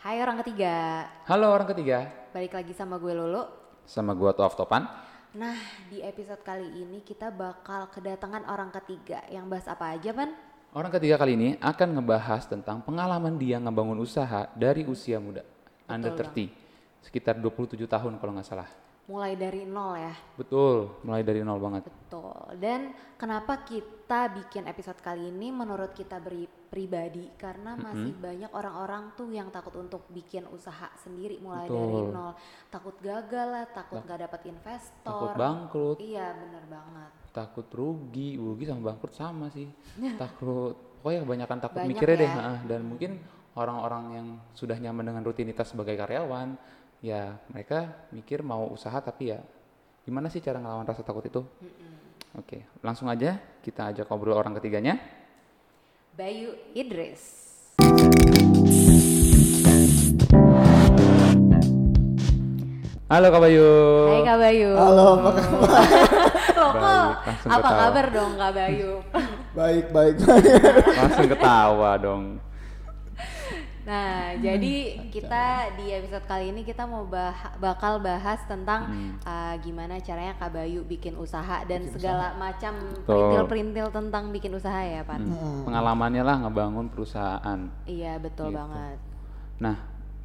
Hai orang ketiga, Halo orang ketiga, balik lagi sama gue Lulu. sama gua Toaf Topan. Nah, di episode kali ini kita bakal kedatangan orang ketiga yang bahas apa aja, Pan? Orang ketiga kali ini akan ngebahas tentang pengalaman dia ngebangun usaha dari usia muda, under 30, sekitar 27 tahun kalau nggak salah. Mulai dari nol ya. Betul, mulai dari nol banget. Betul. Dan kenapa kita bikin episode kali ini menurut kita beri pribadi karena masih banyak orang-orang tuh yang takut untuk bikin usaha sendiri mulai dari Betul. nol. Takut gagal lah, takut nggak dapat investor. Takut bangkrut, Iya, bener banget. takut rugi, rugi sama bangkrut sama sih. takut, pokoknya kebanyakan takut Banyak mikirnya deh. ya. ha-ha. Dan mungkin orang-orang yang sudah nyaman dengan rutinitas sebagai karyawan, ya mereka mikir mau usaha tapi ya gimana sih cara ngelawan rasa takut itu? Oke, langsung aja kita ajak ngobrol orang ketiganya. Bayu Idris. Halo Kak Bayu. Hai Kak Bayu. Halo, apa kabar? Loh, kok apa ketawa. kabar dong Kak Bayu? baik, baik, baik. Langsung ketawa dong. Nah, jadi kita di episode kali ini kita mau bah- bakal bahas tentang Hmm. uh, gimana caranya Kak Bayu bikin usaha dan segala macam perintil-perintil tentang bikin usaha ya, Pan. Hmm, Pengalamannya lah ngebangun perusahaan. Iya, betul Gitu. banget. Nah,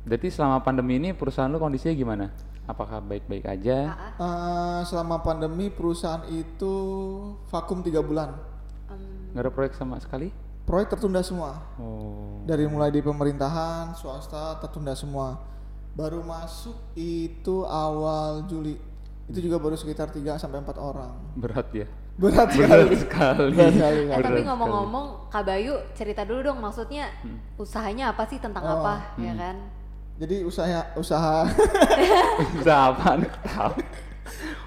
berarti selama pandemi ini perusahaan lu kondisinya gimana? Apakah baik-baik aja? Eh, selama pandemi perusahaan itu vakum tiga bulan. Em, Nggak ada proyek sama sekali? Proyek tertunda semua. Oh, Dari mulai di pemerintahan, swasta tertunda semua. Baru masuk itu awal Juli. Itu juga baru sekitar 3 sampai 4 orang. berat ya. Berat Berat sekali. sekali. Berat sekali. eh, tapi Berat ngomong-ngomong, Kak Bayu cerita dulu dong, maksudnya Hmm. usahanya apa sih tentang Oh, apa, ya kan? Jadi usaha usaha Usaha apa? Tahu.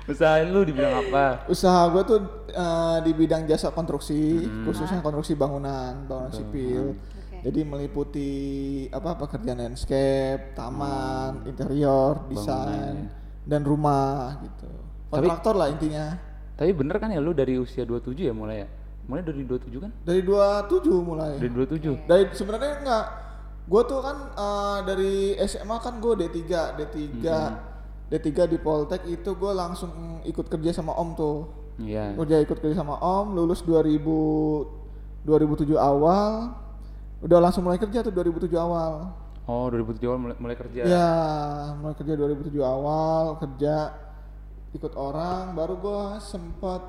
Usaha lu dibilang apa? usaha gue tuh eh, di bidang jasa konstruksi, khususnya konstruksi bangunan, bangunan sipil. Oke. Jadi meliputi apa pekerjaan landscape, taman, interior, desain, dan rumah gitu. Kontraktor lah intinya. Tapi bener kan ya lu dari usia 27 ya mulai ya? Mulai dari 27 kan? Dari 27 mulai. Dari 27. Dari sebenarnya enggak. Gue tuh kan eh, dari SMA kan gue D3, D3. D3 di Poltek itu gue langsung ikut kerja sama Om tuh. Iya. Udah ikut kerja sama Om, lulus 2000 2007 awal. Udah langsung mulai kerja tuh 2007 awal. Oh, 2007 awal mulai, mulai kerja. Ya, mulai kerja 2007 awal, kerja ikut orang, baru gua sempat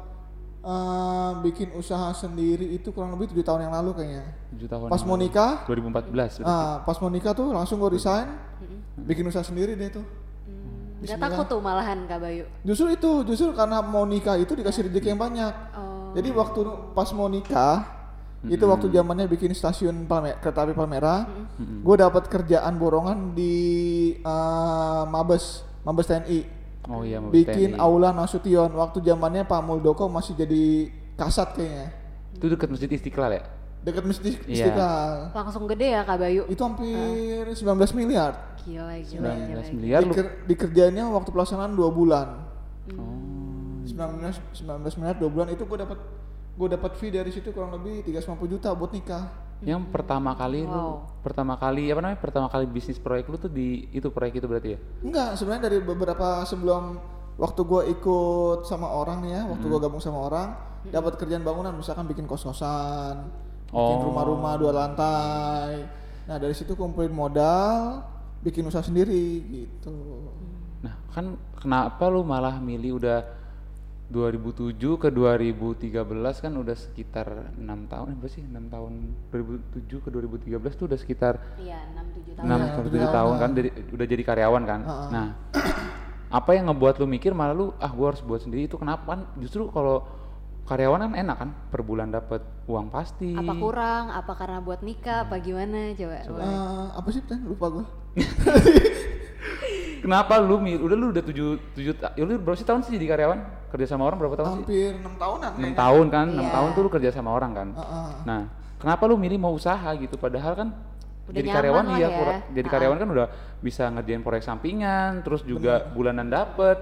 eh, bikin usaha sendiri itu kurang lebih tujuh tahun yang lalu kayaknya. 7 tahun. Pas mau nikah, 2014. ah, pas mau nikah tuh langsung gue resign, bikin usaha sendiri deh tuh. Nggak takut tuh malahan Kak Bayu? Justru itu, justru karena mau nikah itu dikasih rezeki yang banyak. Oh, Jadi waktu pas mau nikah, itu waktu zamannya bikin stasiun Palme- kereta api Palmera, gue dapat kerjaan borongan di eh, Mabes, Mabes TNI, Oh iya, Mabes bikin TNI. aula Nasution. Waktu zamannya Pak Muldoko masih jadi kasat kayaknya, Itu dekat Masjid Istiqlal ya? dekat masjid Iya. Istiqlal. langsung gede ya Kak Bayu? Itu hampir 19 miliar. Gila, gila, gila. 19 miliar lu. Diker- dikerjainnya waktu pelaksanaan dua bulan. Oh. 19 19 miliar dua bulan itu gue dapat gue dapat fee dari situ kurang lebih 350 juta buat nikah. Yang pertama kali lu Wow. pertama kali apa namanya? Pertama kali bisnis proyek lu tuh di itu proyek itu berarti ya? Enggak, sebenarnya dari beberapa sebelum waktu gue ikut sama orang nih ya, waktu gue gabung sama orang, dapat kerjaan bangunan, misalkan bikin kos-kosan, bikin Oh. rumah-rumah dua lantai. Nah dari situ kumpulin modal, bikin usaha sendiri gitu. Nah, kan kenapa lu malah milih udah 2007 ke 2013 kan udah sekitar enam tahun, berapa sih? 6 tahun 2007 ke 2013 tuh udah sekitar Iya, 6-7 tahun. 6 Iya, sampai tujuh 7 tahun kan dari, udah jadi karyawan kan. Ha-ha. Nah, apa yang ngebuat lu mikir malah lu ah gua harus buat sendiri itu kenapa? Kan Justru kalau karyawan kan enak kan, per bulan dapat uang pasti. Apa kurang? Apa karena buat nikah? Apa gimana? Coba. Eh, apa sih Ten? Lupa gue. Kenapa lu udah lu udah 7 7 ta- ya lu berapa sih tahun sih jadi karyawan? Kerja sama orang berapa tahun sih? Hampir enam tahunan. 6 tahun kan, 6 Iya. tahun tuh lu kerja sama orang kan. Heeh. Nah, kenapa lu milih mau usaha gitu padahal kan Udah jadi karyawan iya, ya. jadi karyawan kan udah bisa ngerjain proyek sampingan, terus juga bulanan dapet.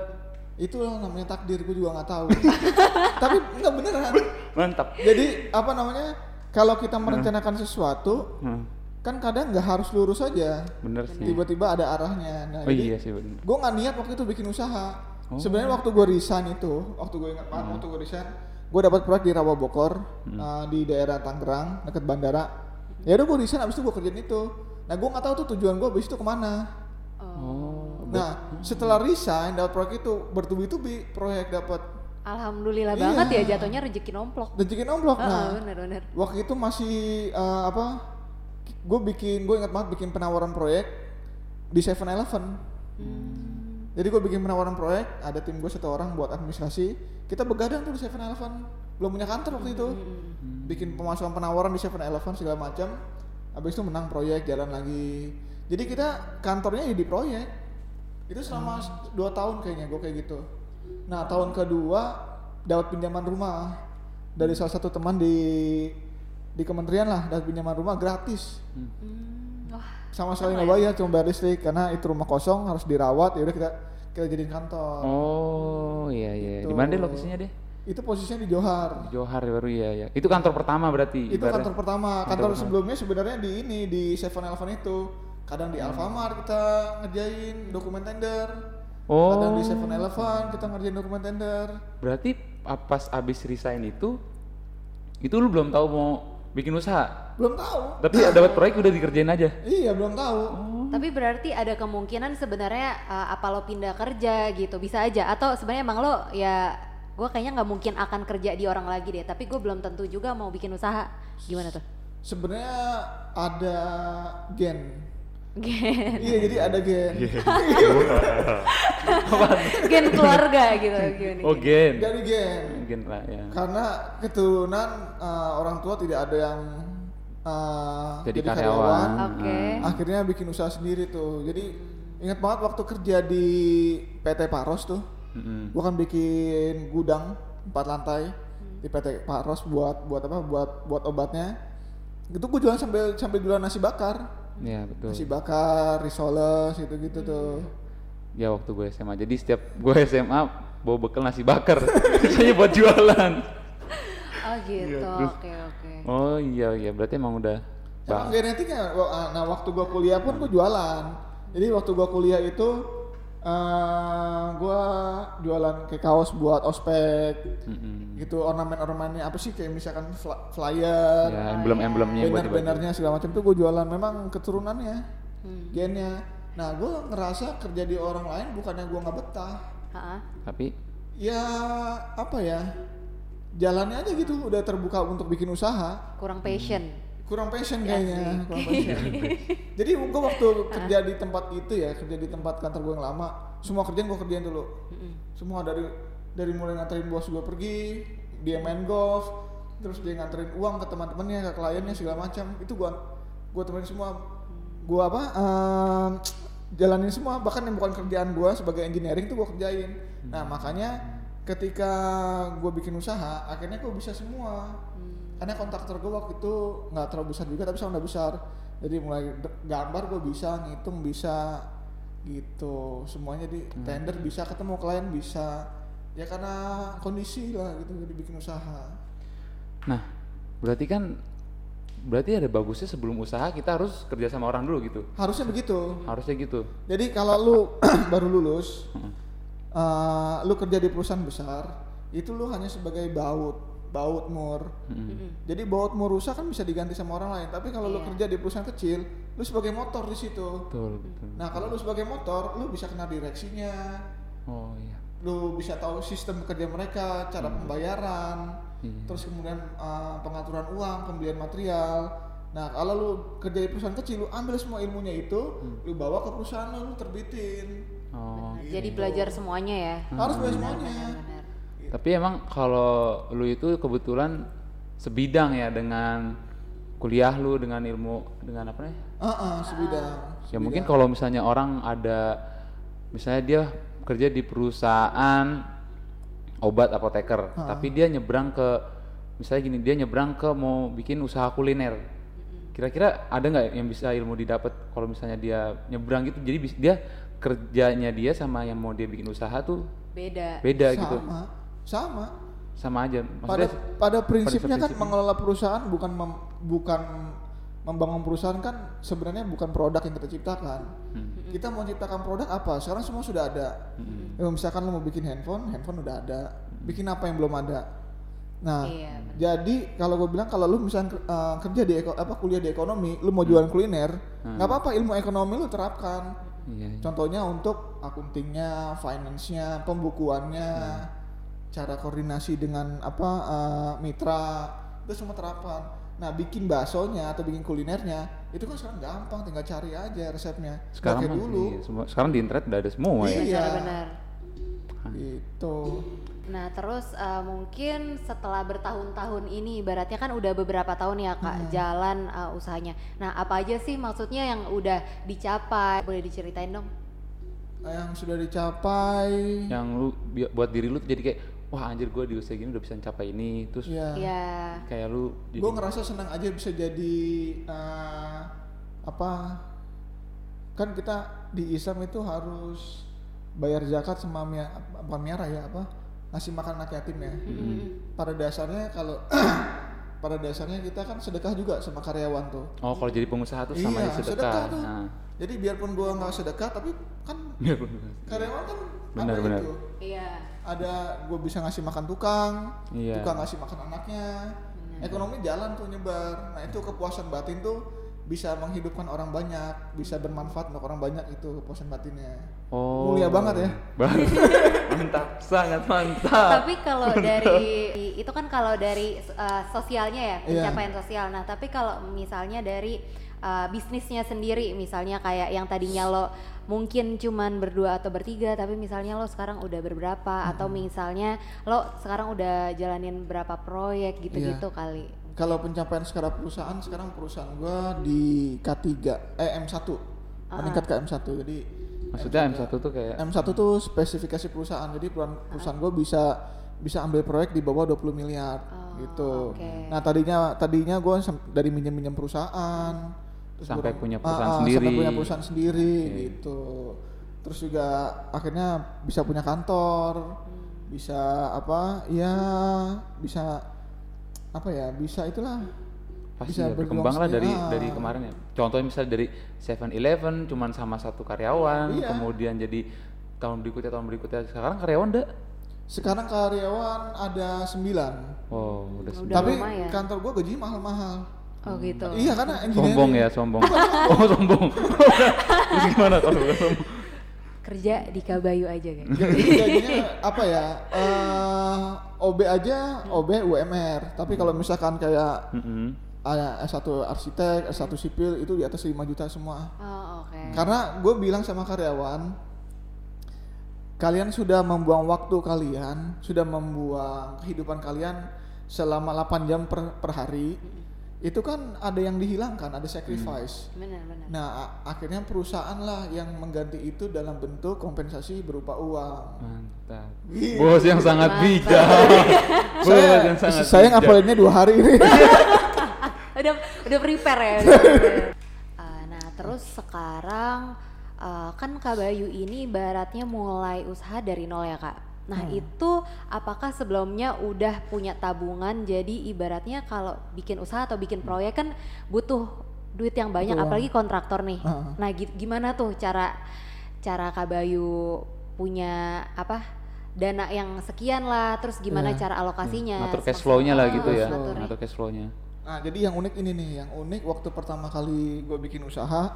Itu namanya takdir, gue juga nggak tahu. Tapi enggak beneran. Mantap. Jadi apa namanya? Kalau kita merencanakan sesuatu, Hmm. kan kadang nggak harus lurus aja bener sih tiba-tiba ada arahnya nah oh jadi iya sih bener gue nggak niat waktu itu bikin usaha Oh. sebenarnya waktu gue resign itu waktu gue ingat banget waktu gue resign gue dapat proyek di Rawa Bogor uh, di daerah Tangerang dekat bandara ya udah gue resign abis itu gue kerjain itu nah gue nggak tahu tuh tujuan gue abis itu ke mana oh nah setelah resign dapat proyek itu bertubi-tubi proyek dapat. Alhamdulillah Iya. banget ya jatuhnya rezeki nomplok. rezeki nomplok. Heeh, nah bener-bener. waktu itu masih eh, apa gue bikin gue ingat banget bikin penawaran proyek di 7-Eleven jadi gue bikin penawaran proyek ada tim gue satu orang buat administrasi. Kita begadang tuh di 7-Eleven belum punya kantor waktu itu. Bikin pemasukan penawaran di 7-Eleven segala macam. Habis itu menang proyek jalan lagi. Jadi kita kantornya ya di proyek itu selama s- dua tahun kayaknya gue kayak gitu. Nah tahun kedua dapat pinjaman rumah dari salah satu teman di di kementerian lah dapat pinjaman rumah gratis. Hmm, wah, sama sekali nggak bayar cuma bayar listrik karena itu rumah kosong harus dirawat ya udah kita kita jadiin kantor. Oh iya iya. Gitu. di mana deh lokasinya deh itu posisinya di Johar. Di Johar baru ya ya itu kantor pertama berarti itu ibaratnya. kantor pertama. Kantor sebelumnya sebenarnya di ini di 7-Eleven itu kadang di Alfamart kita ngerjain dokumen tender. Oh. Kadang di 7-Eleven kita ngerjain dokumen tender. Berarti pas abis resign itu itu lu belum tahu mau bikin usaha? Belum tahu. Tapi dapat proyek udah dikerjain aja? Iya belum tahu. Tapi berarti ada kemungkinan sebenarnya uh, apa lo pindah kerja gitu bisa aja. Atau sebenarnya emang lo ya gue kayaknya nggak mungkin akan kerja di orang lagi deh. Tapi gue belum tentu juga mau bikin usaha. Gimana tuh? Sebenarnya ada gen gen. Iya jadi ada gen. Gen. Keluarga gitu gimana oh gen. Dari gen. Gen lah ya. Karena keturunan uh, orang tua tidak ada yang uh, jadi karyawan. Oke. akhirnya bikin usaha sendiri tuh. Jadi ingat banget waktu kerja di PT Paros tuh. Mm-mm. gua kan bikin gudang empat lantai di PT Paros buat buat apa? Buat buat obatnya. Itu gua jualan sambil sambil jualan nasi bakar ya betul. Nasi bakar risoles gitu gitu tuh. Ya waktu gue SMA jadi setiap gue SMA bawa bekal nasi bakar. Biasanya buat jualan. Oh gitu. Oke oke. Oh iya iya. Berarti emang udah Emang genetiknya, nah waktu gua kuliah pun gua jualan. Jadi waktu gua kuliah itu eh gua jualan kayak kaos buat ospek, Mm-mm. gitu ornamen-ornamennya apa sih kayak misalkan flyer, ya emblem-emblemnya buat dibaca. banner-bannernya segala macam tuh gua jualan. Memang keturunannya, Hmm. gennya. Nah gua ngerasa kerja di orang lain bukannya gua nggak betah, Ha-ha. tapi ya apa ya, jalannya aja gitu udah terbuka untuk bikin usaha. kurang passion kurang passion Ya kayaknya. kurang passion. Jadi gue waktu kerja di tempat itu ya kerja di tempat kantor gue yang lama semua kerjaan gue kerjain dulu. Semua dari dari mulai nganterin bos gue pergi dia main golf terus dia nganterin uang ke teman-temannya ke kliennya segala macam. Itu gue gue temenin semua. Gue apa ehm, jalanin semua. Bahkan yang bukan kerjaan gue sebagai engineering tuh gue kerjain. Nah makanya ketika gue bikin usaha akhirnya gue bisa semua karena kontraktor gue waktu itu nggak terlalu besar juga tapi sama udah besar. Jadi mulai gambar gue bisa ngitung bisa gitu. Semuanya di tender bisa ketemu klien bisa. Ya karena kondisi lah gitu jadi bikin usaha. Nah berarti kan berarti ada bagusnya sebelum usaha kita harus kerja sama orang dulu gitu? Harusnya begitu. Harusnya gitu? Jadi kalau lu baru lulus eh, lu kerja di perusahaan besar itu lu hanya sebagai baut baut mur. Jadi baut mur rusak kan bisa diganti sama orang lain tapi kalau lu Iya. kerja di perusahaan kecil lu sebagai motor di situ. Betul betul. Nah kalau lu sebagai motor, lu bisa kena direksinya, oh iya. Lu bisa tahu sistem kerja mereka, cara pembayaran, Iya. terus kemudian uh, pengaturan uang, pembelian material. Nah kalau lu kerja di perusahaan kecil, lu ambil semua ilmunya itu, lu bawa ke perusahaan lu, lu terbitin. oh. Jadi belajar semuanya ya? Harus belajar semuanya. benar tapi emang kalau lu itu kebetulan sebidang ya dengan kuliah lu dengan ilmu dengan apa nih Ah, ah, sebidang. ya mungkin kalau misalnya orang ada misalnya dia kerja di perusahaan obat apoteker tapi dia nyebrang ke misalnya gini dia nyebrang ke mau bikin usaha kuliner. Kira-kira ada nggak yang bisa ilmu didapat kalau misalnya dia nyebrang gitu? Jadi dia kerjanya dia sama yang mau dia bikin usaha tuh beda. beda sama, gitu sama. sama aja Pada maksudnya pada prinsipnya kan prinsipnya. mengelola perusahaan bukan mem- bukan membangun perusahaan kan sebenarnya bukan produk yang kita ciptakan. Hmm. Kita mau ciptakan produk apa? Sekarang semua sudah ada. Hmm. Ya, misalkan lo mau bikin handphone, handphone udah ada. Bikin apa yang belum ada? Nah, Iya, jadi kalau gue bilang kalau lu misalnya eh, kerja di eko- apa kuliah di ekonomi, lu mau jualan kuliner, Hmm. nggak apa-apa ilmu ekonomi lu terapkan. Iya. Contohnya untuk akuntingnya, finance-nya, pembukuannya, cara koordinasi dengan apa eh, mitra, itu semua terapan. Nah, bikin baksonya atau bikin kulinernya itu kan sekarang gampang, tinggal cari aja resepnya. Sekarang mah dulu. iya, semua sekarang di internet udah ada semua ya. Iya. Benar-benar. Gitu. Nah terus eh, mungkin setelah bertahun-tahun ini, ibaratnya kan udah beberapa tahun ya kak jalan eh, usahanya. Nah apa aja sih maksudnya yang udah dicapai? Boleh diceritain dong? Yang sudah dicapai. Yang lu buat diri lu jadi kayak wah anjir gue di usia gini udah bisa mencapai ini terus Iya. Ya. kayak lu jadi gue ngerasa senang aja bisa jadi eh, apa kan kita di Islam itu harus bayar zakat sama mia, bukan miara ya apa ngasih makan anak yatim ya pada dasarnya kalau pada dasarnya kita kan sedekah juga sama karyawan tuh oh kalau jadi pengusaha tuh sama iya sedekah, sedekah. tuh Nah, jadi biarpun gua nggak sedekah tapi kan karyawan kan Benar, benar. itu Iya. Ada gue bisa ngasih makan tukang, Iya. tukang ngasih makan anaknya, ekonomi jalan tuh nyebar. Nah itu kepuasan batin tuh bisa menghidupkan orang banyak, bisa bermanfaat untuk orang banyak itu kepuasan batinnya. Oh. Mulia banget ya. Mantap, sangat mantap. Tapi kalau dari itu kan kalau dari uh, sosialnya ya Iya. pencapaian sosial. Nah tapi kalau misalnya dari uh, bisnisnya sendiri, misalnya kayak yang tadinya lo mungkin cuman berdua atau bertiga, tapi misalnya lo sekarang udah berberapa, atau misalnya lo sekarang udah jalanin berapa proyek gitu-gitu kali. Kalau pencapaian secara perusahaan sekarang perusahaan gua di K3 eh M1 meningkat ke M1 jadi Maksudnya M1 tuh kayak M1 tuh spesifikasi perusahaan jadi perusahaan, perusahaan gue bisa bisa ambil proyek di bawah 20 miliar Oh, gitu. oke. Nah tadinya tadinya gue dari minjem minjem perusahaan terus Sampai gua- punya Ah, perusahaan ah, sendiri. sampai punya perusahaan sendiri gitu. Terus juga akhirnya bisa punya kantor, Hmm. bisa apa? Ya bisa apa ya? Bisa itulah pasti bisa ya, berkembang lah dari. Ah. dari kemarin ya. Contohnya misalnya dari 7-Eleven cuman sama satu karyawan, Iya. kemudian jadi tahun berikutnya tahun berikutnya sekarang karyawan udah Sekarang karyawan ada 9 oh udah Udah Tapi lumayan. kantor gue gaji mahal-mahal. Oh gitu. Iya karena engineering. sombong ya sombong oh sombong terus gimana kalau bukan sombong Kerja di Kabayu aja guys. Jadi gajinya apa ya? eh OB aja OB UMR. Tapi kalau misalkan kayak Mm-mm. ah, S1 arsitek, S1 sipil itu di atas 5 juta semua. Oh oke. Karena gue bilang sama karyawan, kalian sudah membuang waktu kalian, sudah membuang kehidupan kalian selama 8 jam per, per hari. Itu kan ada yang dihilangkan, ada sacrifice. Benar-benar. Nah, a- akhirnya perusahaan lah yang mengganti itu dalam bentuk kompensasi berupa uang. mantap Iya. bos yang sangat bijak bos saya yang sangat saya bijak. ngapalinnya dua hari ini. udah udah prepare ya. udah prepare. Ah, nah terus sekarang ah, kan Kak Bayu ini ibaratnya mulai usaha dari nol ya kak. Nah itu apakah sebelumnya udah punya tabungan jadi ibaratnya kalau bikin usaha atau bikin proyek kan butuh duit yang banyak Betul. apalagi kontraktor nih. Heeh. Nah gi- gimana tuh cara cara Kak Bayu punya apa dana yang sekian lah terus gimana Iya. cara alokasinya ngatur cash flow-nya lah gitu ya ngatur cash flow-nya Nah, jadi yang unik ini nih, yang unik waktu pertama kali gue bikin usaha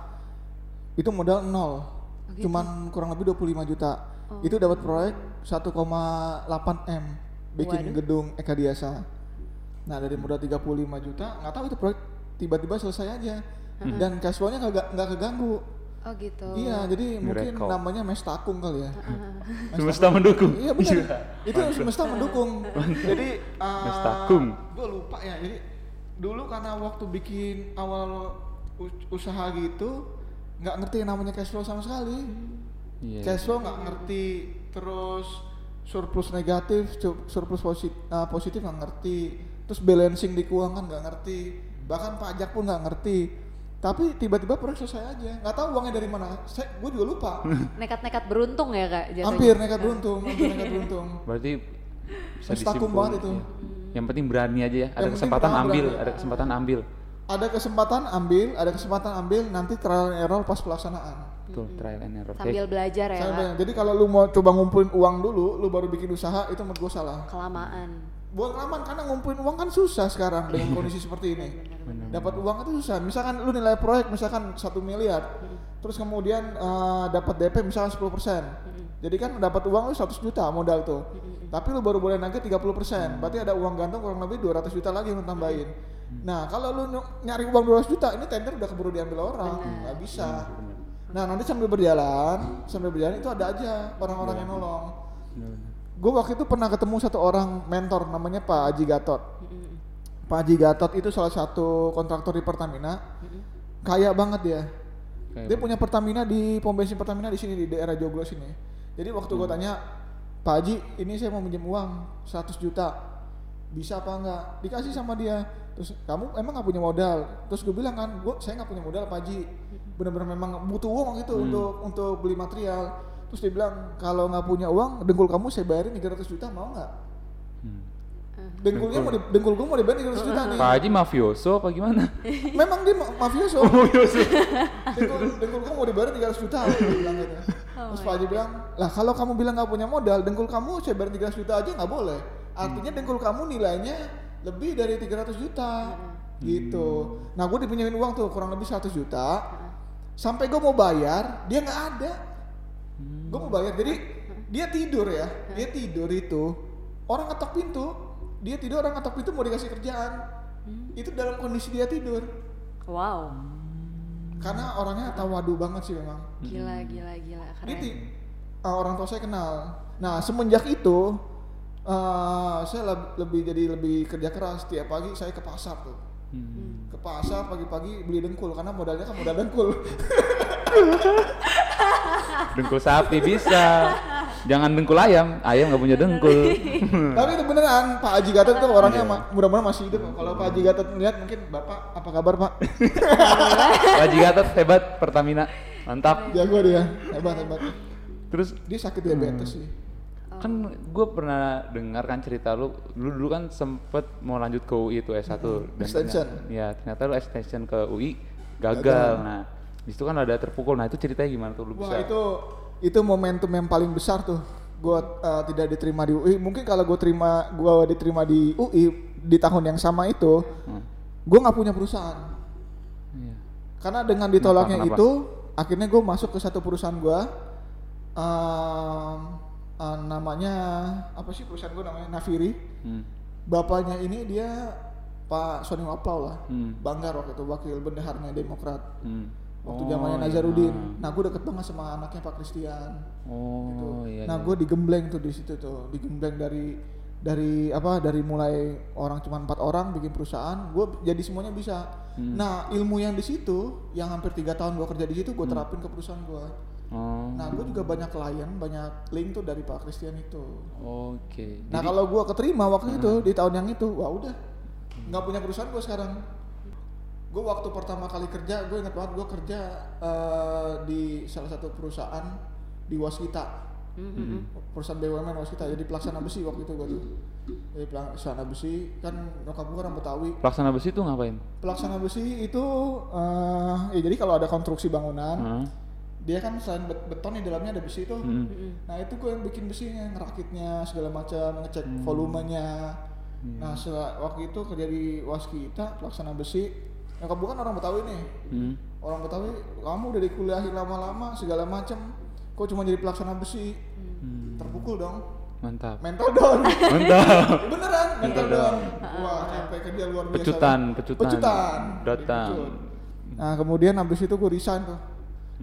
itu modal nol. Oh, gitu? Cuman kurang lebih 25 juta. Itu dapat proyek 1,8 M bikin Waduh. gedung Eka Diasa. Nah, dari modal 35 juta, nggak tahu itu proyek tiba-tiba selesai aja. Dan cash flow-nya nggak nggak keganggu. Oh gitu. Iya, jadi mungkin Miracle. namanya mestakung kali ya. semesta mendukung Iya benar. itu semesta mendukung. Jadi Mestakung. Gue lupa ya. Jadi dulu karena waktu bikin awal us- usaha gitu nggak ngerti namanya cash flow sama sekali. Iya. Cash flow nggak ngerti. Terus surplus negatif, su- surplus positif, positif nggak ngerti. Terus balancing di keuangan nggak ngerti. Bahkan pajak pun nggak ngerti. Tapi tiba-tiba proyek selesai aja. Nggak tahu uangnya dari mana. Saya, gue juga lupa. Nekat-nekat beruntung ya kak jatuhnya. hampir nekat beruntung, hampir nekat beruntung. berarti bisa banget itu. iya. yang penting berani aja ya ada penting kesempatan berani, ambil berani. ada kesempatan ambil ada kesempatan ambil, ada kesempatan ambil nanti trial and error pas pelaksanaan. Betul, trial and error. Sambil belajar ya, bayang- Jadi kalau lu mau coba ngumpulin uang dulu, lu baru bikin usaha itu menurut gue salah. Kelamaan. Buat kelamaan karena ngumpulin uang kan susah sekarang dengan kondisi seperti ini. Dapat uang itu susah. Misalkan lu nilai proyek misalkan satu miliar, terus kemudian eh, dapat DP misalkan 10%. Jadi kan dapat uang lu 100 juta modal tuh. Tapi lu baru boleh nagih 30%. Berarti ada uang gantung kurang lebih 200 juta lagi yang lu tambahin. Nah, kalau lu ny- nyari uang 200 juta, ini tender udah keburu diambil orang. nggak bisa. Nah, nanti sambil berjalan, sambil berjalan itu ada aja orang-orang yang nolong. Gue waktu itu pernah ketemu satu orang mentor namanya Pak Haji Gatot. Pak Haji Gatot itu salah satu kontraktor di Pertamina. Kaya banget dia. Dia punya Pertamina di pom bensin Pertamina di sini di daerah Joglo sini. Jadi waktu gue tanya, Pak Haji, ini saya mau minjem uang 100 juta, bisa apa enggak? Dikasih sama dia. Terus kamu emang nggak punya modal? Terus gue bilang kan, gue saya nggak punya modal Pak Haji. Bener-bener memang butuh uang gitu untuk untuk beli material. Terus dia bilang kalau nggak punya uang, dengkul kamu saya bayarin 300 juta mau nggak? Hmm. Dengkulnya mau di, dengkul gue mau dibayarin 300 juta nih. Pak Haji mafioso apa gimana? Memang dia ma- mafioso. dengkul, dengkul kamu mau dibayar 300 juta dia bilang gitu. Terus Pak Haji bilang, lah kalau kamu bilang nggak punya modal, dengkul kamu saya bayar 300 juta aja nggak boleh. Artinya dengkul kamu nilainya lebih dari 300 juta. Gitu. Nah gue dipinjemin uang tuh kurang lebih 100 juta. Sampai gue mau bayar, dia nggak ada. Gue mau bayar, jadi dia tidur ya, dia tidur itu. Orang ngetok pintu, dia tidur orang ngetok pintu mau dikasih kerjaan. Itu dalam kondisi dia tidur. Wow. Karena orangnya tawadu banget sih memang. Gila, gila, gila. Keren. Ti- uh, orang tua saya kenal. Nah semenjak itu uh, saya leb- lebih jadi lebih kerja keras. Tiap pagi saya ke pasar tuh. Hmm. Ke pasar pagi-pagi beli dengkul karena modalnya kan modal dengkul. Dengkul sapi bisa. Jangan dengkul ayam, ayam nggak punya dengkul. Tapi itu beneran Pak Haji Gatot tuh orangnya ma- mudah-mudahan masih hidup. Kalau Pak Haji Gatot melihat mungkin Bapak apa kabar Pak? Pak Haji Gatot hebat Pertamina, mantap. Jago dia, hebat hebat. Terus Dia sakit diabetes sih. Kan gue pernah dengar kan cerita lu lu dulu kan sempet mau lanjut ke UI itu S1 dan Extension. ternyata- ya ternyata lu extension ke UI gagal, nah di situ kan ada terpukul nah itu ceritanya gimana tuh lu Wah bisa itu itu momentum yang paling besar tuh. Gua uh, tidak diterima di UI. Mungkin kalau gue terima gua diterima di UI di tahun yang sama itu, Hmm. gue nggak punya perusahaan. Iya. Karena dengan ditolaknya kenapa? itu, akhirnya gue masuk ke satu perusahaan gue. Namanya apa sih perusahaan gue namanya Naviri. Hmm. Bapaknya ini dia Pak Sony Waplau lah, Hmm. Banggar waktu itu wakil bendaharnya Demokrat. Hmm. Waktu Oh, zamannya iya. Nazarudin. Nah gue deket banget sama anaknya Pak Christian. Oh gitu. iya. nah iya. gue digembleng tuh di situ tuh, digembleng dari dari apa dari mulai orang cuma empat orang bikin perusahaan, gue jadi semuanya bisa. Hmm. Nah ilmu yang di situ, yang hampir tiga tahun gue kerja di situ, gue terapin ke perusahaan gue. Oh. Nah gue juga banyak klien, banyak link tuh dari Pak Christian itu. Oke. Nah Jadi- kalau gue keterima waktu itu di tahun yang itu, wah udah nggak punya perusahaan gue sekarang. Gue waktu pertama kali kerja, gue ingat banget gue kerja eh, di salah satu perusahaan di Waskita, Hmm. perusahaan BUMN Waskita, jadi pelaksana besi waktu itu gue tuh. Jadi pelaksana besi kan nyokap gue orang Betawi. pelaksana besi itu ngapain? Pelaksana besi itu eh ya jadi kalau ada konstruksi bangunan? Dia kan selain bet- beton di dalamnya ada besi tuh. Hmm. Nah itu gue yang bikin besinya, ngerakitnya segala macam, ngecek volumenya. Nah setelah waktu itu kerja di Waskita pelaksana besi, nyokap gue kan orang Betawi nih, Hmm. orang Betawi, kamu udah dikuliahin lama-lama segala macam, kok cuma jadi pelaksana besi, Hmm. terpukul dong, Mantap. mental down, Mantap. beneran mental down. down, wah capek kerja luar biasa, Pecutan, pecutan. pecutan, Datang. Nah kemudian habis itu gue resign tuh.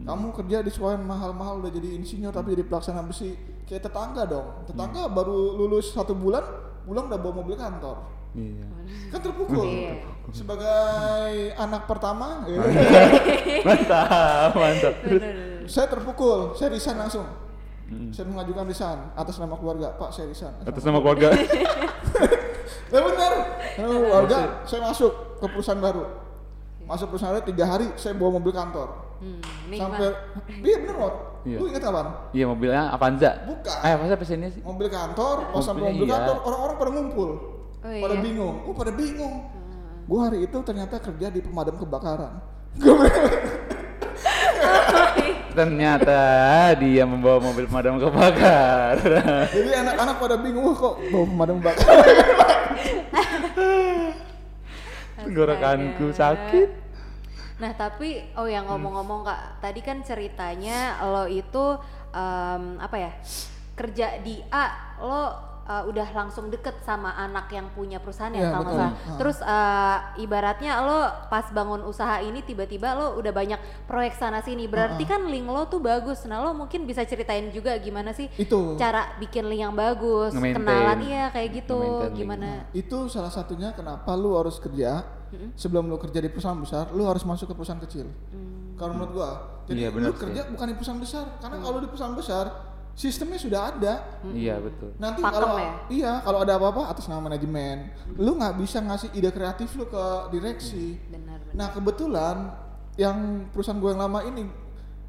Kamu kerja di sekolah yang mahal-mahal udah jadi insinyur tapi jadi pelaksana besi kayak tetangga dong. Tetangga baru lulus satu bulan, pulang udah bawa mobil kantor. Iya. Kan terpukul. Iya. Sebagai anak pertama, ya, Mantap, mantap. saya terpukul. Saya resign langsung. Hmm. Saya mengajukan resign atas nama keluarga. Pak, saya resign. Atas nama keluarga. Ya benar. Keluarga, saya masuk ke perusahaan baru. Masuk perusahaan baru tiga hari, saya bawa mobil kantor. Hmm, Sampai, iya bener Mot. Iya. Lu inget kapan? Iya mobilnya Avanza. Bukan. Eh Avanza pesennya sih. mobil kantor, pas sampai mobil iya. kantor, orang-orang pada ngumpul. Oh, pada iya. bingung. Oh, pada bingung. gue hari itu ternyata kerja di pemadam kebakaran Ternyata dia membawa mobil pemadam kebakaran. jadi anak-anak pada bingung "Wah, kok bawa pemadam kebakaran Tenggorokanku sakit. Nah tapi oh yang ngomong-ngomong kak, tadi kan ceritanya lo itu em, apa ya kerja di A, lo uh, udah langsung deket sama anak yang punya perusahaan ya Iya, kalau salah. Ah. Terus uh, ibaratnya lo pas bangun usaha ini tiba-tiba lo udah banyak proyek sana sini, berarti Ah, kan link lo tuh bagus. Nah lo mungkin bisa ceritain juga gimana sih itu cara bikin link yang bagus, kenalan iya kayak gitu, link. gimana? itu salah satunya kenapa lu harus kerja sebelum lu kerja di perusahaan besar lu harus masuk ke perusahaan kecil. Kalau menurut gua jadi Iya, lu sih. kerja bukan di perusahaan besar karena kalau di perusahaan besar sistemnya sudah ada. Iya betul. nanti kalau ya? iya kalau ada apa-apa atas nama manajemen. Lu nggak bisa ngasih ide kreatif lu ke direksi. Benar, benar. nah kebetulan yang perusahaan gue yang lama ini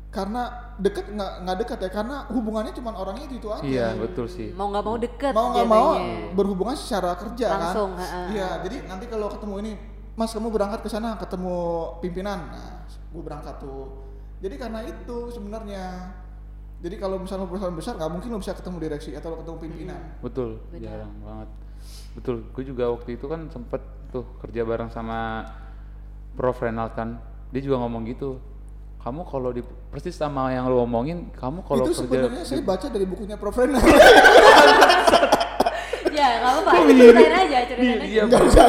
karena deket nggak nggak dekat ya karena hubungannya cuma orangnya itu, itu aja. Iya betul sih. Mau nggak mau deket mau nggak mau berhubungan secara kerja Langsung, kan ha-ha. iya jadi nanti kalau ketemu ini mas kamu berangkat ke sana ketemu pimpinan nah gue berangkat tuh jadi karena itu sebenarnya jadi kalau misalnya lo perusahaan besar nggak mungkin lo bisa ketemu direksi atau lo ketemu pimpinan Betul. Benar. Jarang banget. Betul. Gue juga waktu itu kan sempet tuh kerja bareng sama Prof Renald kan. Dia juga ngomong gitu. Kamu kalau di persis sama yang lu omongin, kamu kalau itu kerja sebenarnya saya baca dari bukunya Prof Renal ya nggak apa-apa ceritain aja ceritain aja Iya, nggak bisa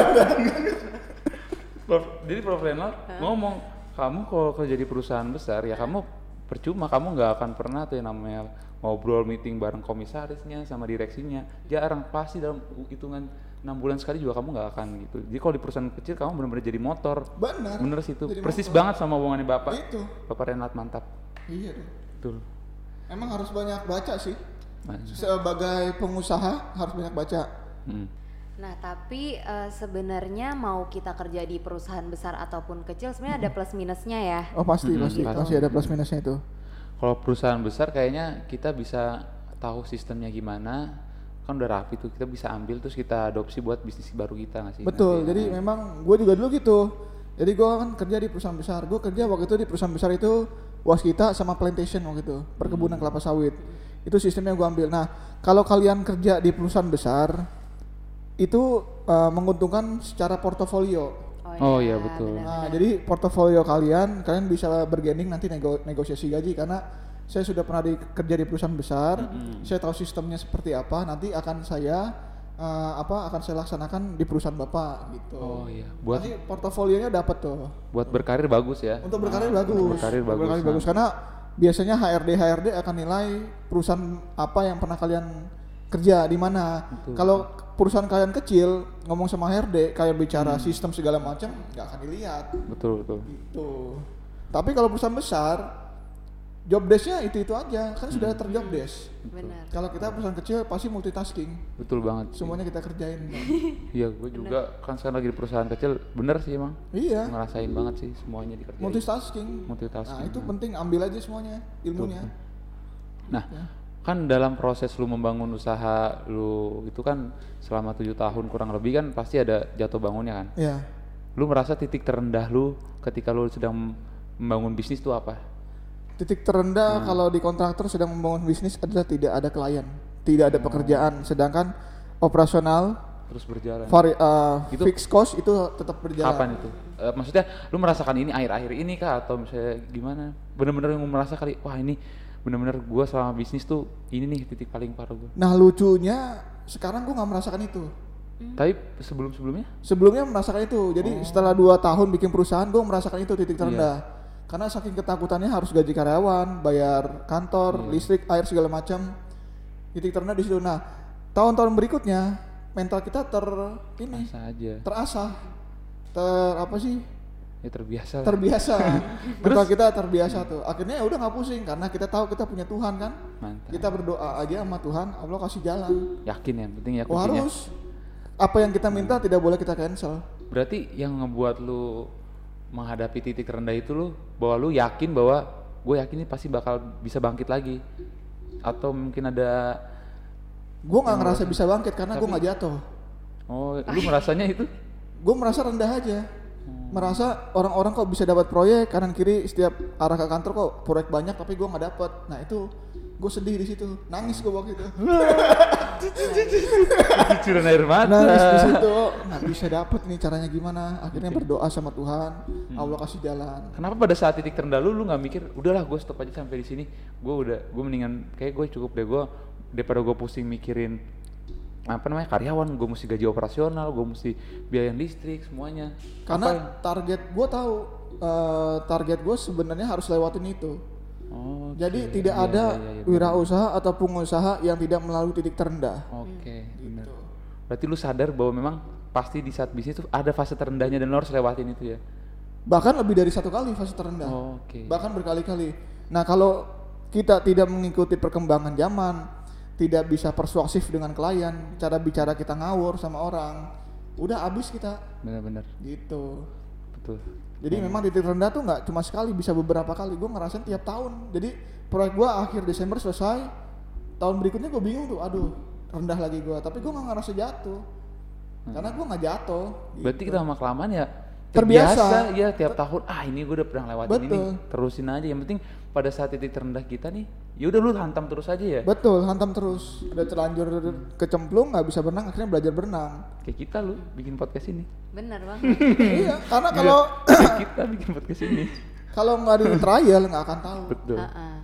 Prof, jadi Prof Renal ngomong, kamu kalau kerja di perusahaan besar ya kamu percuma, kamu nggak akan pernah tuh yang namanya ngobrol meeting bareng komisarisnya sama direksinya. Jarang pasti dalam hitungan enam bulan sekali juga kamu nggak akan gitu. Jadi kalau di perusahaan kecil kamu benar-benar jadi motor. benar Bener sih itu, Jadi persis motor. banget sama omongannya bapak. itu Bapak Renat mantap, iya dong betul. emang harus banyak baca sih Nah, sebagai pengusaha harus banyak baca hmm. Nah, tapi eh, sebenarnya mau kita kerja di perusahaan besar ataupun kecil sebenarnya ada plus minusnya ya. oh pasti Mm-mm, pasti pasti. pasti ada plus minusnya itu Kalau perusahaan besar kayaknya kita bisa tahu sistemnya gimana, kan udah rapi tuh kita bisa ambil terus kita adopsi buat bisnis baru kita nggak sih? Betul, Nanti, jadi nah. memang gue juga dulu gitu. Jadi gue kan kerja di perusahaan besar. Gue kerja waktu itu di perusahaan besar itu waskita sama plantation waktu itu, perkebunan kelapa sawit. Itu sistemnya gue ambil. Nah, kalau kalian kerja di perusahaan besar, itu eh, menguntungkan secara portofolio. Oh, iya, betul. benar. Nah, jadi portofolio kalian, kalian bisa bargaining nanti nego- negosiasi gaji karena saya sudah pernah di, kerja di perusahaan besar, saya tahu sistemnya seperti apa. Nanti akan saya eh, apa akan saya laksanakan di perusahaan bapak gitu. Oh iya, buat Nanti portofolionya dapat tuh. buat berkarir bagus ya. Untuk berkarir Nah, bagus. Untuk berkarir Untuk bagus. berkarir nah. bagus karena biasanya HRD HRD akan nilai perusahaan apa yang pernah kalian kerja di mana. Kalau perusahaan kalian kecil ngomong sama HRD kalian bicara Hmm. sistem segala macam nggak akan dilihat Betul betul. gitu. Tapi kalau perusahaan besar job desk-nya itu itu aja kan sudah terjob desk. Benar. Kalau kita perusahaan kecil pasti multitasking, Betul banget. sih. semuanya kita kerjain. Iya, gue juga kan sekarang lagi di perusahaan kecil, bener sih emang. iya, Ngerasain banget sih semuanya dikerjain. multitasking. Multitasking. Nah itu penting ambil aja semuanya ilmunya. Nah, kan dalam proses lu membangun usaha lu itu kan selama tujuh tahun kurang lebih kan pasti ada jatuh bangunnya kan. Ya. Lu merasa titik terendah lu ketika lu sedang membangun bisnis itu apa? Titik terendah kalau di kontraktor sedang membangun bisnis adalah tidak ada klien, tidak ada pekerjaan, sedangkan operasional Terus berjalan. vari, uh, Itu- fixed cost itu tetap berjalan. Kapan itu? Eh, maksudnya lu merasakan ini akhir-akhir ini kah atau misalnya gimana? Bener-bener yang merasa kali wah ini bener-bener gua selama bisnis tuh ini nih titik paling parah gua. Nah lucunya sekarang gua nggak merasakan itu. Tapi sebelum-sebelumnya Sebelumnya merasakan itu, jadi Oh. setelah dua tahun bikin perusahaan gue merasakan itu Iya. titik terendah. Karena saking ketakutannya harus gaji karyawan, bayar kantor, Iya. listrik, air segala macam. Titik terendah di situ. Nah tahun-tahun berikutnya mental kita ter ini terasah, ter apa sih ya terbiasa. Lah. terbiasa mental kita terbiasa tuh. Akhirnya ya udah nggak pusing karena kita tahu kita punya Tuhan kan? Mantap. Kita berdoa aja sama Tuhan Allah kasih jalan. Yakin ya penting ya oh, kuncinya. harus. Apa yang kita minta tidak boleh kita cancel. Berarti yang ngebuat lu menghadapi titik rendah itu lu bahwa lu yakin bahwa gue yakin ini pasti bakal bisa bangkit lagi. Atau mungkin ada gue nggak ngerasa bisa bangkit karena gue nggak jatuh. Oh lu merasanya itu? Gue merasa rendah aja merasa orang-orang kok bisa dapat proyek kanan kiri setiap arah ke kantor kok proyek banyak tapi gue nggak dapet. Nah itu gue sedih di situ. Nangis gue waktu itu. Cucuran air mata. nangis di situ. Nggak bisa dapet nih caranya gimana. Akhirnya berdoa sama Tuhan. Allah kasih jalan. Kenapa pada saat titik terendah lu lu nggak mikir, udahlah gue stop aja sampai di sini. Gue udah, gue mendingan kayak gue cukup deh gue daripada gue pusing mikirin apa namanya karyawan, gue mesti gaji operasional, gue mesti biaya listrik semuanya. karena Apa target gue tahu eh, target gue sebenarnya harus lewatin itu oh, jadi tidak Iya, ada iya, iya, wirausaha atau pengusaha yang tidak melalui titik terendah Oke, benar. Gitu. Berarti lu sadar bahwa memang pasti di saat bisnis itu ada fase terendahnya dan lu harus lewatin itu ya. bahkan lebih dari satu kali fase terendah Oh, Oke. bahkan berkali-kali. Nah kalau kita tidak mengikuti perkembangan zaman, tidak bisa persuasif dengan klien, cara bicara kita ngawur sama orang, udah habis kita Benar-benar. gitu. Betul. Jadi memang titik rendah tuh nggak cuma sekali, bisa beberapa kali. Gue ngerasain tiap tahun. Jadi proyek gue akhir Desember selesai, tahun berikutnya gue bingung tuh, aduh rendah lagi gue. Tapi gue nggak ngerasa jatuh, karena gue nggak jatuh. Berarti kita lama kelamaan ya Terbiasa. ya tiap tahun ah ini gue udah pernah lewatin ini Betul. terusin aja yang penting pada saat titik terendah kita nih ya udah lu hantam terus aja ya Betul, hantam terus. Udah terlanjur kecemplung, nggak bisa berenang, akhirnya belajar berenang. kayak kita lu bikin podcast ini Bener banget. iya, karena kalau Kayak kita bikin podcast ini kalau nggak di trial nggak akan tahu. betul Heeh.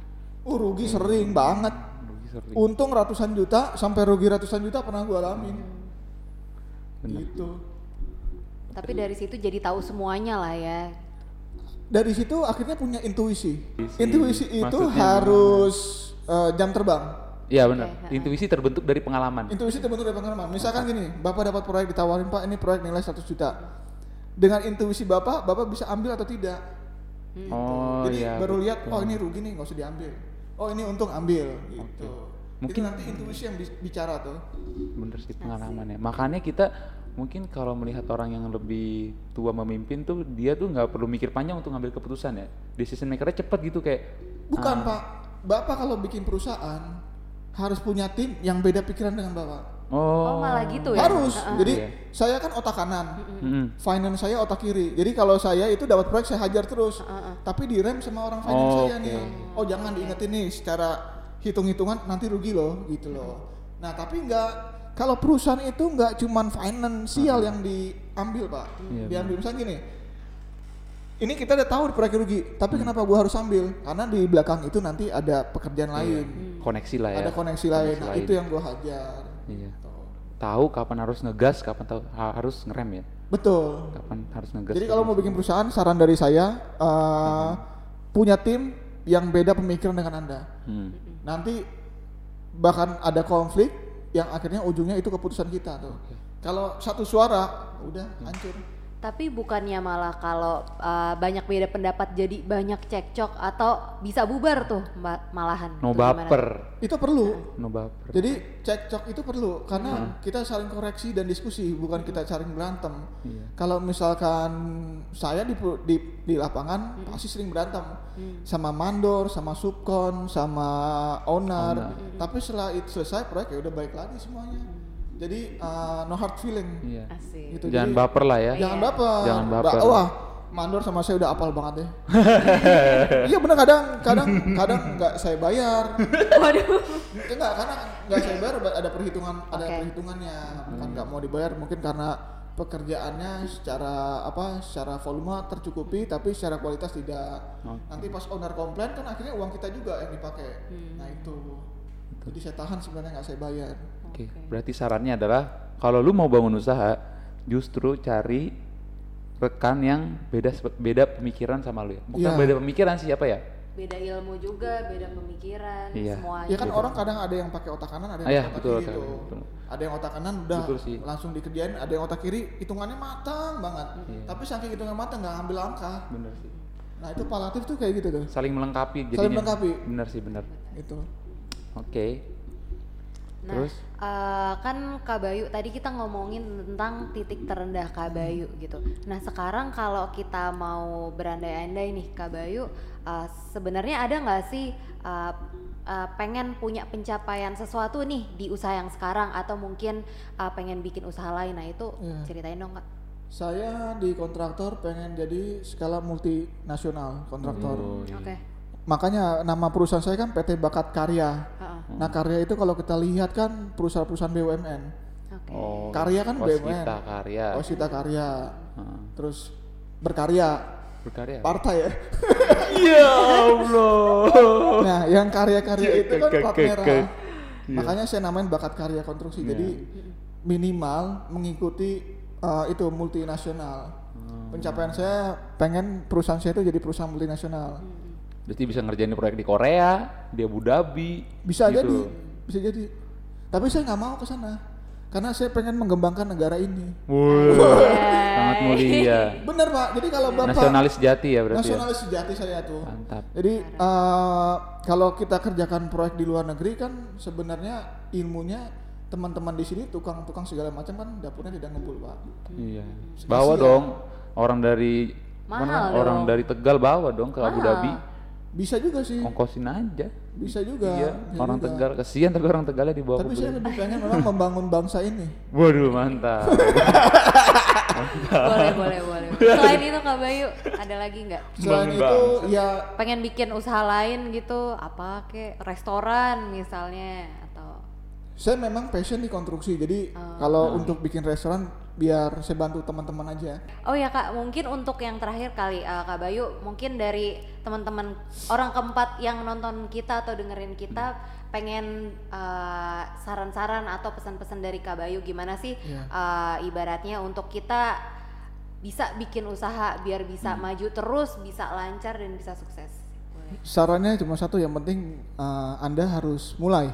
Uh, rugi sering banget. Rugi sering. Untung ratusan juta sampai rugi ratusan juta pernah gue alamin. Bener. Gitu. Tapi dari situ jadi tahu semuanya lah ya. Dari situ akhirnya punya intuisi. Intuisi. Intuisi itu Maksudnya harus eh, jam terbang. Iya benar. Ha-ha. Intuisi terbentuk dari pengalaman. Intuisi terbentuk dari pengalaman. Misalkan gini, Bapak dapat proyek ditawarin Pak, ini proyek nilai 100 juta. Dengan intuisi Bapak, Bapak bisa ambil atau tidak. Oh Jadi iya. baru lihat, betul. oh ini rugi nih, nggak usah diambil. Oh ini untung ambil, gitu. Mungkin- Itu nanti intuisi yang bi- bicara tuh. bener sih pengalaman ya. Makanya kita mungkin kalau melihat orang yang lebih tua memimpin tuh dia tuh nggak perlu mikir panjang untuk ngambil keputusan ya. Decision makernya cepet gitu kayak. Bukan ah, Pak, Bapak kalau bikin perusahaan harus punya tim yang beda pikiran dengan Bapak. Oh. Oh, malah gitu ya. Harus. Heeh. Jadi Iya. saya kan otak kanan, Mm-mm. finance saya otak kiri. Jadi kalau saya itu dapat proyek saya hajar terus. Tapi direm sama orang finance Oh, saya oke. nih. Oh jangan diingetin nih secara hitung-hitungan nanti rugi loh gitu loh. Nah tapi nggak kalau perusahaan itu nggak cuman finansial yang diambil pak, Iya, diambil misalnya gini. Ini kita udah tahu proyek rugi, tapi kenapa gua harus ambil? Karena di belakang itu nanti ada pekerjaan lain, Koneksi lah ya. ada koneksi lain. Nah, lain. itu yang gua hajar. Iya. Gitu. Tahu kapan harus ngegas, kapan tahu ha- harus ngerem ya. Betul. Kapan harus ngegas. Jadi kalau mau bikin perusahaan, saran dari saya eh, punya tim yang beda pemikiran dengan anda. Hmm. Nanti bahkan ada konflik yang akhirnya ujungnya itu keputusan kita tuh. Kalau satu suara, udah hancur. Tapi bukannya malah kalau uh, banyak beda pendapat jadi banyak cekcok atau bisa bubar tuh ma- malahan. No baper. Itu perlu. No baper. Jadi cekcok itu perlu karena kita saling koreksi dan diskusi, bukan kita saling berantem. Iya. Kalau misalkan saya di di, di lapangan pasti sering berantem sama mandor, sama subkon, sama owner. Tapi setelah itu selesai proyek ya udah baik lagi semuanya. Jadi uh, no hard feeling. Iya. Asik. Gitu. Jangan Jadi, baper lah ya. Jangan baper. Jangan Ba- baper. Wah, mandor sama saya udah apal banget ya. iya bener kadang kadang kadang nggak saya bayar. Waduh. Enggak, karena nggak saya bayar ada perhitungan ada Oke. perhitungannya. Bukan nggak mau dibayar mungkin karena pekerjaannya secara apa secara volume tercukupi tapi secara kualitas tidak. Oke. Nanti pas owner komplain kan akhirnya uang kita juga yang dipakai. Nah itu. Jadi saya tahan sebenarnya nggak saya bayar. Oke, berarti sarannya adalah kalau lu mau bangun usaha, justru cari rekan yang beda beda pemikiran sama lu ya. Bukan Iya. beda pemikiran sih apa ya? Beda ilmu juga, beda pemikiran, Iya. semuanya. Ya kan orang kadang ada yang pakai otak kanan, ada yang Ah, iya, pakai otak betul, kiri betul, tuh. betul. Ada yang otak kanan udah Betul sih. langsung dikerjain, ada yang otak kiri hitungannya matang banget. Iya. Tapi saking hitungan matang nggak ambil langkah. Bener sih. Nah itu palatif tuh kayak gitu tuh. Saling melengkapi jadinya. Saling melengkapi. Bener sih, bener. Itu. Oke. Nah, Terus? eh, kan Kak Bayu tadi kita ngomongin tentang titik terendah Kak Bayu gitu. Nah, sekarang kalau kita mau berandai-andai nih Kak Bayu, eh, sebenarnya ada nggak sih eh, eh, pengen punya pencapaian sesuatu nih di usaha yang sekarang atau mungkin eh, pengen bikin usaha lain? Nah, itu Iya. ceritain dong Kak. Saya di kontraktor pengen jadi skala multinasional kontraktor. Oh, iya. Oke. Makanya nama perusahaan saya kan PT Bakat Karya. Heeh. Nah karya itu kalau kita lihat kan perusahaan-perusahaan BUMN. Oke. Oh, Karya kan BUMN. Waskita karya. Osita Karya. Heeh. Terus berkarya. Berkarya. Partai ya. ya Allah. nah yang karya-karya itu kan plat merah. Iya. Makanya saya namain Bakat Karya Konstruksi. Jadi minimal mengikuti uh, itu multinasional. Hmm. Pencapaian saya pengen perusahaan saya itu jadi perusahaan multinasional. Berarti bisa ngerjain proyek di Korea, di Abu Dhabi. Bisa gitu. jadi, bisa jadi. Tapi saya nggak mau ke sana. Karena saya pengen mengembangkan negara ini. Wuh, sangat mulia. Bener Pak. Jadi kalau Bapak Nasionalis sejati ya berarti ya. nasionalis sejati saya tuh. Mantap. Jadi eh, kalau kita kerjakan proyek di luar negeri kan sebenarnya ilmunya teman-teman di sini tukang-tukang segala macam kan dapurnya tidak ngumpul Pak. Iya. Bawa dong orang dari Mahal mana? dong. Orang dari Tegal bawa dong ke Abu Mahal. Dhabi. Bisa juga sih. Ongkosin aja. Bisa juga. Iya, bisa orang juga. Tegal kesian tapi orang Tegalnya dibawa Tapi ke saya lebih pengen memang membangun bangsa ini. Waduh, mantap. boleh, boleh, boleh. Selain itu Kak Bayu, ada lagi nggak? Selain itu ya Pengen bikin usaha lain gitu, apa kek restoran misalnya atau saya memang passion di konstruksi. Jadi Oh. kalau untuk bikin restoran biar saya bantu teman-teman aja. Oh ya kak, mungkin untuk yang terakhir kali eh, kak Bayu, mungkin dari teman-teman orang keempat yang nonton kita atau dengerin kita, pengen eh, saran-saran atau pesan-pesan dari kak Bayu gimana sih Iya. eh, ibaratnya untuk kita bisa bikin usaha biar bisa Hmm. maju terus, bisa lancar dan bisa sukses. Boleh. Sarannya cuma satu, yang penting eh, Anda harus mulai.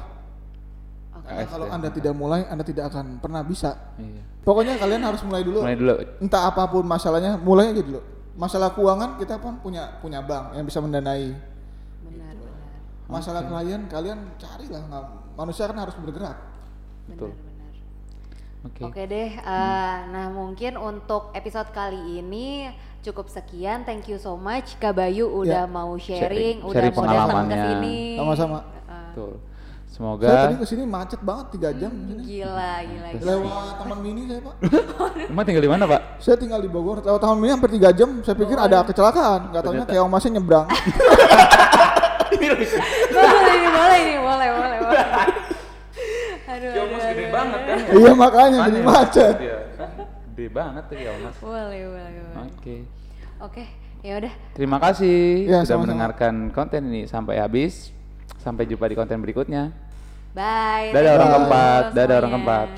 Karena kalau Anda tidak mulai, Anda tidak akan pernah bisa. Iya. Pokoknya kalian harus mulai dulu. Mulai dulu. Entah apa pun masalahnya, mulai aja dulu. Masalah keuangan kita pun punya punya bank yang bisa mendanai. Benar, benar, Masalah klien kalian carilah. Manusia kan harus bergerak. Betul. benar. Oke. Oke deh, eh, nah mungkin untuk episode kali ini cukup sekian. Thank you so much Kak Bayu udah Ya. mau Sharing- sharing, udah sharing mau datang ke sini. Sama-sama. Heeh. Betul. Saya Semoga tadi ke sini macet banget tiga jam. sini. Gila, gila, gila. Lewat Taman Mini saya pak. Emang tinggal di mana, Pak? saya tinggal di Bogor. Lewat Taman Mini hampir tiga jam. Saya pikir ada kecelakaan. Gak taunya kayak masnya nyebrang. boleh ini, boleh ini, boleh, boleh, boleh. Aduh, aduh, aduh, gede banget kan? iya makanya jadi macet. Iya. Gede banget tuh ya, Mas. Boleh, boleh, boleh. Oke. Oke, ya udah. Terima kasih Ya, sudah mendengarkan konten ini sampai habis. Sampai jumpa di konten berikutnya. Bye. Dadah orang keempat, dadah orang keempat.